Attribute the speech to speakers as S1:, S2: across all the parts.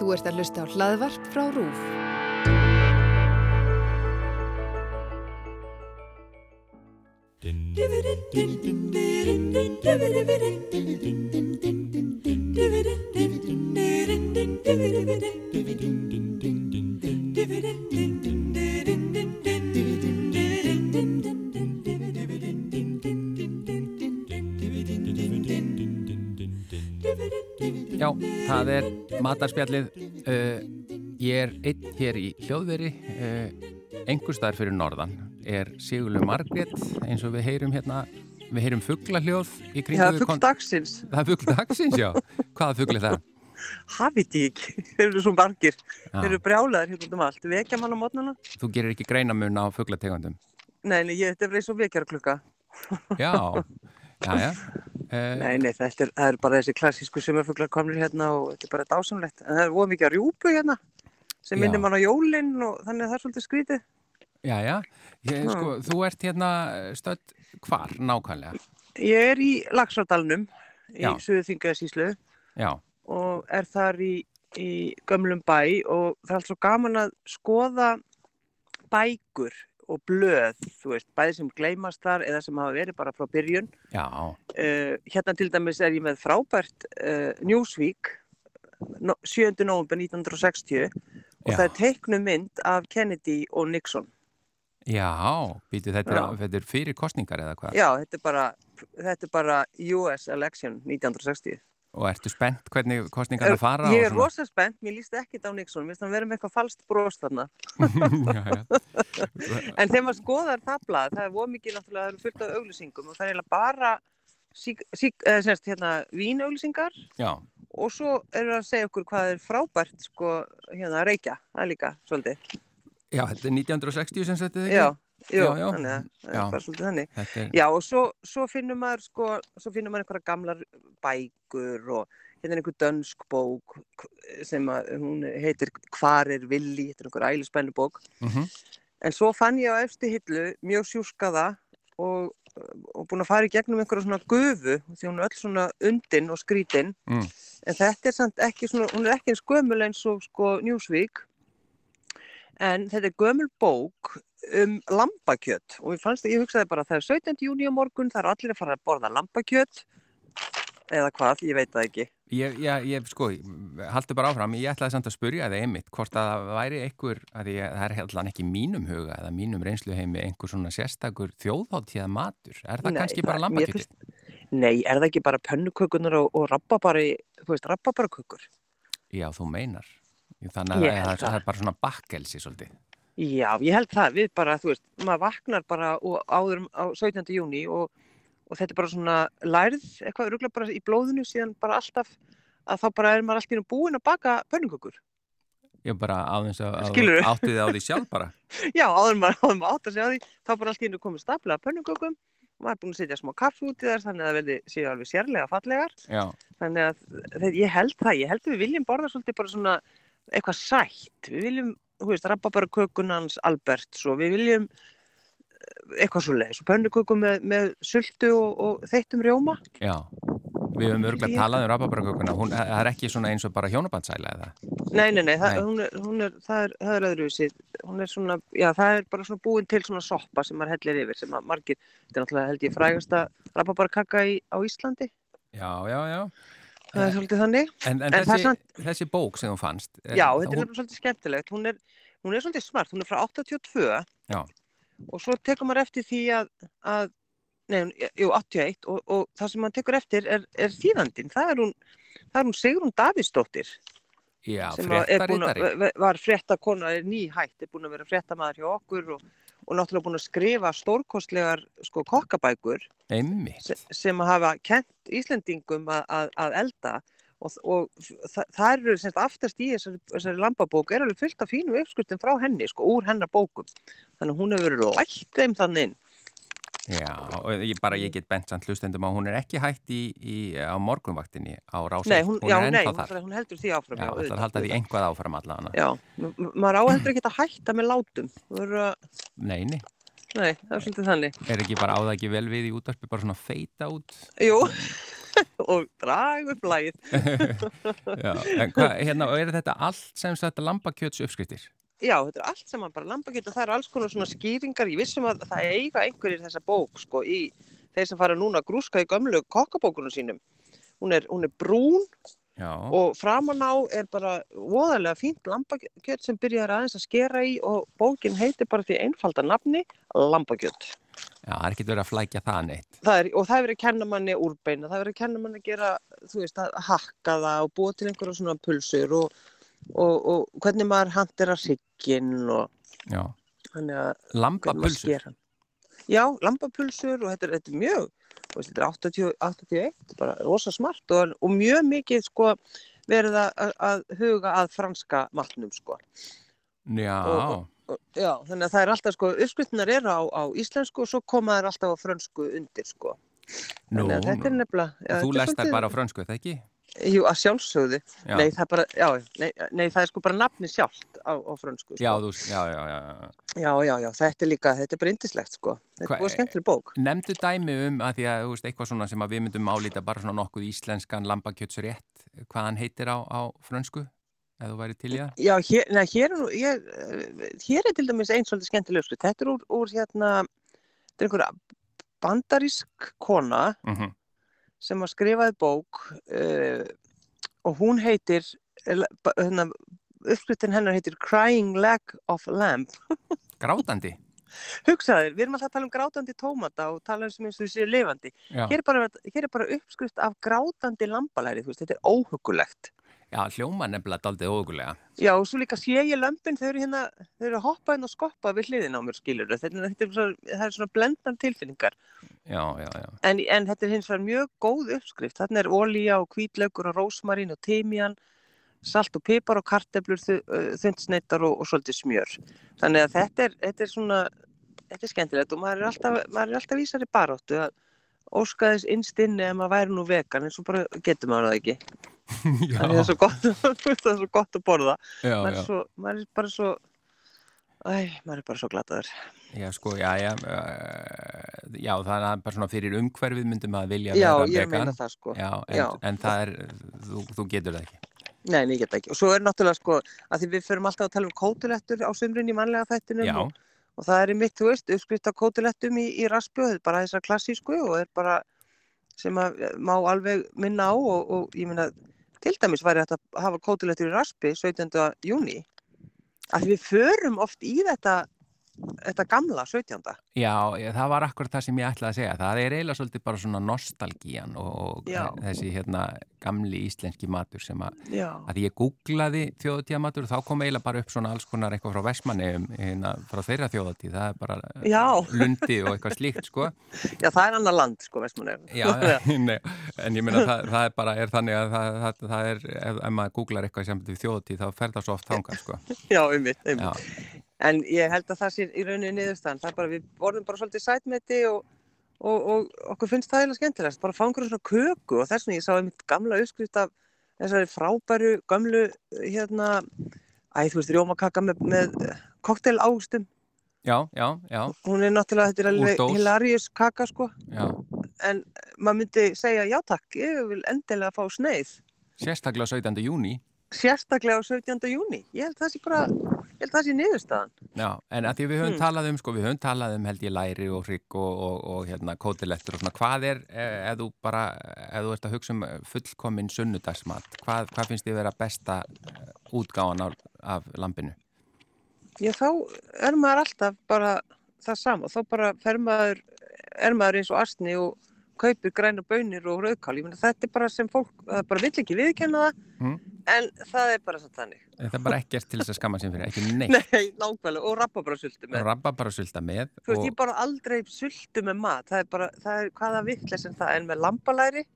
S1: Þú ert að hlusta á hlaðvarp frá RÚF.
S2: Já, það er matarspjallið. Uh, ég er einn hér í hljóðveri, uh, einhver staðar fyrir norðan, er Sigurlu Margrét, eins og við heyrum hérna, við heyrum fugglahljóð í kringu.
S3: Já, fuggl dagsins.
S2: Það er fuggl dagsins, já. Hvaða fuggl er það?
S3: Hafið ég ekki, þeir eru svo margir, þeir eru brjálaðir hérna um allt, vekja mann á mótnana.
S2: Þú gerir ekki greinamun á fugglategundum?
S3: Nei, nei, ég, þetta er verið svo vekjarklukka.
S2: Já, já, já.
S3: Uh, nei, nei, þetta er, er bara þessi klassísku sumarfuglar komlir hérna og þetta er bara dásamlegt. En það er voða mikið að rjúpu hérna sem minnir mann á jólinn og þannig að það er svolítið skrítið.
S2: Já, já. Ég, sko, þú ert hérna stödd hvar nákvæmlega?
S3: Ég er í Lagsardalnum í Suðuþingaðsíslu og er þar í, í gömlum bæ og það er allt svo gaman að skoða bækur og blöð, þú veist, bæði sem gleymast þar eða sem hafa verið bara frá byrjun.
S2: Já.
S3: Uh, hérna til dæmis er ég með frábært uh, Newsweek no, 7. november 1960 og Já. það er teiknum mynd af Kennedy og Nixon.
S2: Já, býtu þetta, þetta er fyrir kostningar eða hvað?
S3: Já, þetta er bara, þetta er bara US election 1960.
S2: Og ertu spennt hvernig kostningarna fara?
S3: Ég er rosa spennt, mér líst ekkit á Nixon, mér finnst hann verið með eitthvað falskt bróst þarna. en þegar maður skoðar það blað, það er voð mikið náttúrulega, það eru fullt af auglýsingum og það er eiginlega bara sík, sík, eða, semst, hérna, vínauglýsingar
S2: Já.
S3: og svo eru að segja okkur hvað er frábært sko, hérna, að reykja, það er líka svolítið.
S2: Já, þetta er 1960 sem er ekki?
S3: Já. Jú, já, já. þannig að það er bara svolítið þannig. Er... Já, og svo, svo finnum maður, sko, svo finnum maður einhverja gamlar bækur og hérna er einhver dönsk bók sem að, hún heitir Hvar er villi, þetta er einhver ælispennu bók.
S2: Mm -hmm.
S3: En svo fann ég á eftir hillu mjög sjúskaða og, og búin að fara í gegnum einhverja svona gufu, því hún er öll svona undin og skrítin.
S2: Mm.
S3: En þetta er samt ekki svona, hún er ekki eins gömul eins og sko Newsweek. En þetta er gömul bók um lambakjött og ég fannst að ég hugsaði bara það er 17. júni á morgun, það er allir að fara að borða lambakjött eða hvað, ég veit það ekki.
S2: Ég, ég, ég sko, haldur bara áfram, ég ætlaði samt að spurja það einmitt, hvort að það væri einhver, að ég, það er hefðan ekki mínum huga eða mínum reynsluheimi einhver svona sérstakur þjóðháttíða matur, er það Nei, kannski bara lambakjötti?
S3: Nei, er það ekki bara pönnukökunar og, og rabbabari, þú veist, rabbabarakökur?
S2: Já, þú meinar. Þannig að það, það er bara svona bakkelsi svolítið.
S3: Já, ég held það, við bara, þú veist, maður vaknar bara áður á 17. júni og, og þetta er bara svona lærið, eitthvað öruglega bara í blóðinu síðan bara alltaf, að þá bara er maður alltaf búin að baka pönnukökur.
S2: Já, bara áðins að áttu þið á því sjálf bara.
S3: Já, áður maður átt að segja á því, þá bara alltaf komið staplega pönnukökum, maður er búin að setja smá kaffi út í þær, þannig að það verði séu alveg sérlega fallegar.
S2: Já.
S3: Þannig að ég held það, ég held að við viljum borða svolítið bara svona eitthvað sætt, við viljum þú veist, rababarakökunans Alberts og við viljum eitthvað svo leiðis og pönnuköku með, með sultu og, og þeittum rjóma.
S2: Já, við höfum örgulega talað um rababarakökuna, það er ekki svona eins og bara hjónabandsæla eða?
S3: Nei, nei, nei, það, hún er, hún er, það er, það er öðruvísið, hún er svona, já, það er bara svona búin til svona soppa sem maður hellir yfir, sem að margir, þetta er náttúrulega held ég frægasta rababarakaka á Íslandi.
S2: Já, já, já
S3: Það er svolítið þannig.
S2: En, en, þessi, samt... þessi bók sem þú fannst?
S3: Já, þetta er hún... svolítið skemmtilegt. Hún er, hún er svolítið smart, hún er frá 82
S2: Já.
S3: og svo tekur maður eftir því að, að nei, jú, 81 og, og það sem maður tekur eftir er, er þýðandin. Það er hún, það er hún Sigrun Davísdóttir.
S2: Já,
S3: fréttaritari. Var fréttakona, er nýhætt, er búin að vera fréttamaður hjá okkur og og náttúrulega búin að skrifa stórkostlegar sko kokkabækur
S2: sem,
S3: sem hafa kent Íslendingum að, að, að elda. Og, og það, það eru semst aftast í þessari, þessari lambabóku er alveg fyllt af fínu uppskutin frá henni sko úr hennar bókum. Þannig að hún hefur verið lægt þeim þannig inn
S2: Já, og ég, bara ég get bent samt hlustendum að hún er ekki hægt í, í, á morgunvaktinni á rása.
S3: Nei, hún, hún, já, nei hún heldur því áfram.
S2: Já, já það halda því einhvað áfram allavega.
S3: Já, maður áheldur ekki að hætta með látum.
S2: Að... Nei, nei.
S3: Nei, það er svolítið þannig.
S2: Er ekki bara á það ekki vel við í útvarpi, bara svona feita út?
S3: Jú. og draga upp lægið.
S2: Já, en hvað, hérna, og er þetta allt sem þetta lambakjöts uppskriftir?
S3: Já, þetta er allt saman bara lambakjöt og það eru alls konar svona skýringar. Ég vissum að það eiga einhverjir þessa bók, sko, í þeir sem fara núna að grúska í gömlu kokkabókunum sínum. Hún er, hún er brún Já. og framan á er bara voðalega fínt lambakjöt sem byrjar aðeins að skera í og bókin heitir bara því einfalda nafni lambakjöt.
S2: Já, það er ekki verið að flækja það neitt.
S3: Það er, og það er verið að kenna manni úrbeina, það er verið að kenna manni að gera, þú veist, að hakka það og búa til einhverja svona pulsur og, og, og hvernig maður handir að sigginn og
S2: Já, lambapulsur.
S3: Já, lambapulsur og þetta er, þetta er mjög, veist, þetta er 80, 81, bara rosa smart og, og mjög mikið sko verið að, að huga að franska matnum sko.
S2: Já.
S3: Og, já, þannig að það er alltaf sko, uppskriftnar eru á, á íslensku og svo koma þær alltaf á frönsku undir sko.
S2: Nú, Þannig að þetta er nefnilega... Já, þú lest þær bara á frönsku, þetta ekki?
S3: Jú, að sjálfsögðu. Nei, það bara, já, nei, nei, það er sko bara nafni sjálft á, á frönsku. Sko.
S2: Já, þú, já, já, já.
S3: Já, já, já, þetta er líka, þetta er bara indislegt sko. Þetta er búin skemmtileg bók.
S2: Nefndu dæmi um að því að, þú veist, eitthvað svona sem að við myndum álita bara svona nokkuð íslenskan lambakjötsrétt, hvað hann heitir á, á frönsku? eða þú væri til í það?
S3: Já, hér, neða, hér, hér, hér er til dæmis einn svolítið skemmtileg uppskrift. Þetta er úr, úr hérna, þetta er einhverja bandarísk kona mhm. -huh. Sem har skrifaði bók uh, og hún heitir, hérna, uppskriftin hennar heitir Crying Leg of Lamb.
S2: Grátandi?
S3: Hugsaður, við erum alltaf að tala um grátandi tómata og tala um sem eins og þessi levandi. Hér er, bara, hér er bara uppskrift af grátandi lambalæri, veist, þetta er óhugulegt.
S2: Já, hljóma nefnilega daldið ógulega.
S3: Já, og svo líka sé ég lömpin, þau eru hérna, þau eru að hoppa inn og skoppa við hliðin á mér, skilur. Þetta, þetta er svona, er svona blendan tilfinningar.
S2: Já, já, já.
S3: En, en þetta er hins vegar mjög góð uppskrift. Þarna er ólíja og kvítlaugur og rósmarín og tímian, salt og pipar og karteblur, þundsneittar og, og svolítið smjör. Þannig að þetta er, þetta er svona, þetta er skemmtilegt og maður er alltaf, maður er alltaf vísar í baróttu að óskaðis innstinni ef maður væri nú vegan, en svo bara getur maður það ekki. það er svo gott það er svo gott að borða já, maður, er svo, maður er bara svo æ, maður er bara svo glataður
S2: Já sko, já, já uh, já, það er bara svona fyrir umhverfið myndum að vilja
S3: já,
S2: vera
S3: vegan. Já, ég meina það sko.
S2: Já, en, en það er, þú, þú getur það ekki.
S3: Nei, ég get ekki. Og svo er náttúrulega sko, að því við förum alltaf að tala um kótulettur á sömrun í manlega þættinum og, og það er mitt, þú veist, uppskrift á kótulettum í, í raspjóð, bara þessar klassísku og er bara sem að má alveg minna á og, og ég minna Til dæmis væri þetta að hafa kótulettur í raspi 17. júni. Að við förum oft í þetta þetta gamla 17.
S2: Já, það var akkurat það sem ég ætlaði að segja. Það er eiginlega svolítið bara svona nostalgían og Já. þessi hérna gamli íslenski matur sem að að ég googlaði þjóðutíða matur og þá kom eiginlega bara upp svona alls konar eitthvað frá Vestmanneum hérna, frá þeirra þjóðutíð það er bara
S3: Já.
S2: lundi og eitthvað slíkt sko.
S3: Já, það er annar land sko Vestmanneum
S2: Já, nei, en ég minna það, það er bara er þannig að það, það, það er ef, ef maður googlar eitthvað sem þjóðutíð þá fer það svo oft þángar sko.
S3: Já, um mitt, um mitt En ég held að það sé í rauninni niðurstaðan. Það er bara, við vorðum bara svolítið sætmeti og, og, og okkur finnst það eiginlega skemmtilegast. Bara einhverjum svona köku og þess vegna ég sá einmitt gamla uppskrift af þessari frábæru, gamlu, hérna, æð, þú veist, rjómakaka með, með koktelágustum.
S2: Já, já, já.
S3: Hún er náttúrulega, þetta er alveg hilarious kaka, sko.
S2: Já.
S3: En maður myndi segja, já takk, ég vil endilega fá sneið.
S2: Sérstaklega 17. júni.
S3: Sérstaklega 17. júni. Ég held það sé bara ég held að það sé niðurstaðan.
S2: Já, en að því við höfum hmm. talað um, sko, við höfum talað um held ég læri og hrygg og, og, og hérna kótilettur og svona, hvað er, ef þú bara, ef þú ert að hugsa um fullkominn sunnudagsmat, hvað, hvað finnst þið vera besta eh, útgáðan af, af lampinu?
S3: Já, þá er maður alltaf bara það sama, þá bara fer maður, er maður eins og astni og kaupir græna bönir og rauðkál, ég menna þetta er bara sem fólk, það bara vill ekki viðkenna það, mm. En það er bara svona þannig.
S2: Það er bara ekkert til þess að skamma sem fyrir, ekki neitt.
S3: Nei, nákvæmlega, og rababarasultu með.
S2: Og rababarasulta með.
S3: Þú veist, og... ég bara aldrei sultu með mat, það er bara, það er hvaða vittlega sem það er með lambalæri,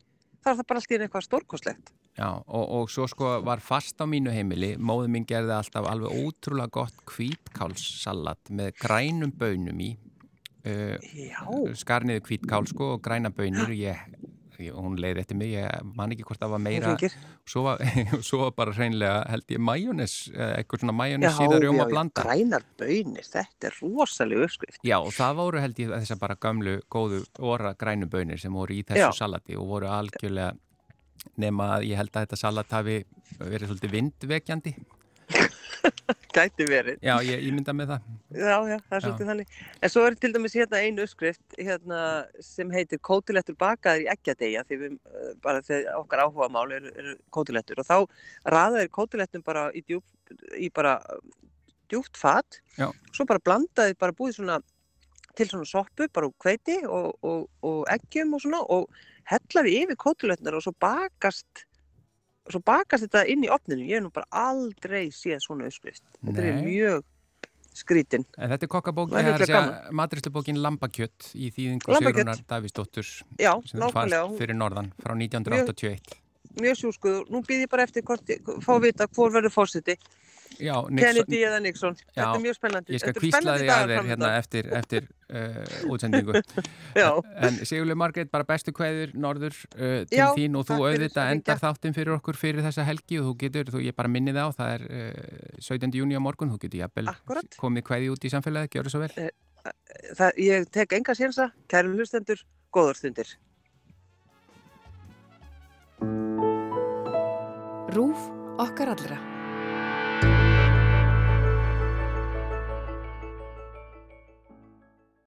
S3: það er það bara alltaf eitthvað stórkoslegt.
S2: Já, og, og svo sko var fast á mínu heimili, móðu mín gerði alltaf alveg ótrúlega gott kvítkálssalat með grænum bönum í uh, skarniðu kvítkál sko og græna bönir ég, og hún leiði eftir mig, ég man ekki hvort það var meira svo var, svo var bara hreinlega held ég majónis, eitthvað svona majónis síðan rjóma blanda.
S3: Já, grænar bönir þetta er rosalega uppskrift.
S2: Já, og það voru held ég þess að bara gamlu góðu óra grænu bönir sem voru í þessu Já. salati og voru algjörlega nema að ég held að þetta salat hafi verið svolítið vindvekjandi
S3: Gæti verið.
S2: Já, ég, ég mynda með það.
S3: Já, já, það er svolítið þannig. En svo er til dæmis hérna einu uppskrift hérna, sem heitir kótilettur bakaður í eggjadegja því við, eh, bara þegar okkar áhuga mál eru er kótilettur og þá raðaður kótilettum bara í, djúp, í bara djúpt fat
S2: já.
S3: svo bara blandaði, bara búið svona til svona soppu, bara úr kveiti og, og, og eggjum og svona og hellaði yfir kótilettunar og svo bakast svo bakast þetta inn í opninu ég hef nú bara aldrei séð svona uppskrift. Þetta er mjög skrítin
S2: en þetta er kokkabók, er maturistubókin Lambakjött í þýðingu Sigrunar Davísdóttur fannst fyrir norðan frá 1981
S3: mjög, mjög sjúskuður, nú býð ég bara eftir hvort, fá að vita hvor verður fórsiti Já, Kennedy eða Nixon. Já, þetta er mjög spennandi.
S2: ég skal kvísla því að þér hérna eftir, eftir uh, útsendingu. En Sigurlega Margreit, bara bestu kveður norður uh, til já, þín og þú auðvitað endar þáttinn fyrir okkur fyrir þessa helgi og þú getur, þú ég bara minni það á það er uh, 17. júni á morgun, þú getur jafnvel komið kveði út í samfélagi, gjör það svo vel. Eh,
S3: það, Ég tek enga sénsa, kærum hlustendur góður stundir.
S1: Rúf okkar allra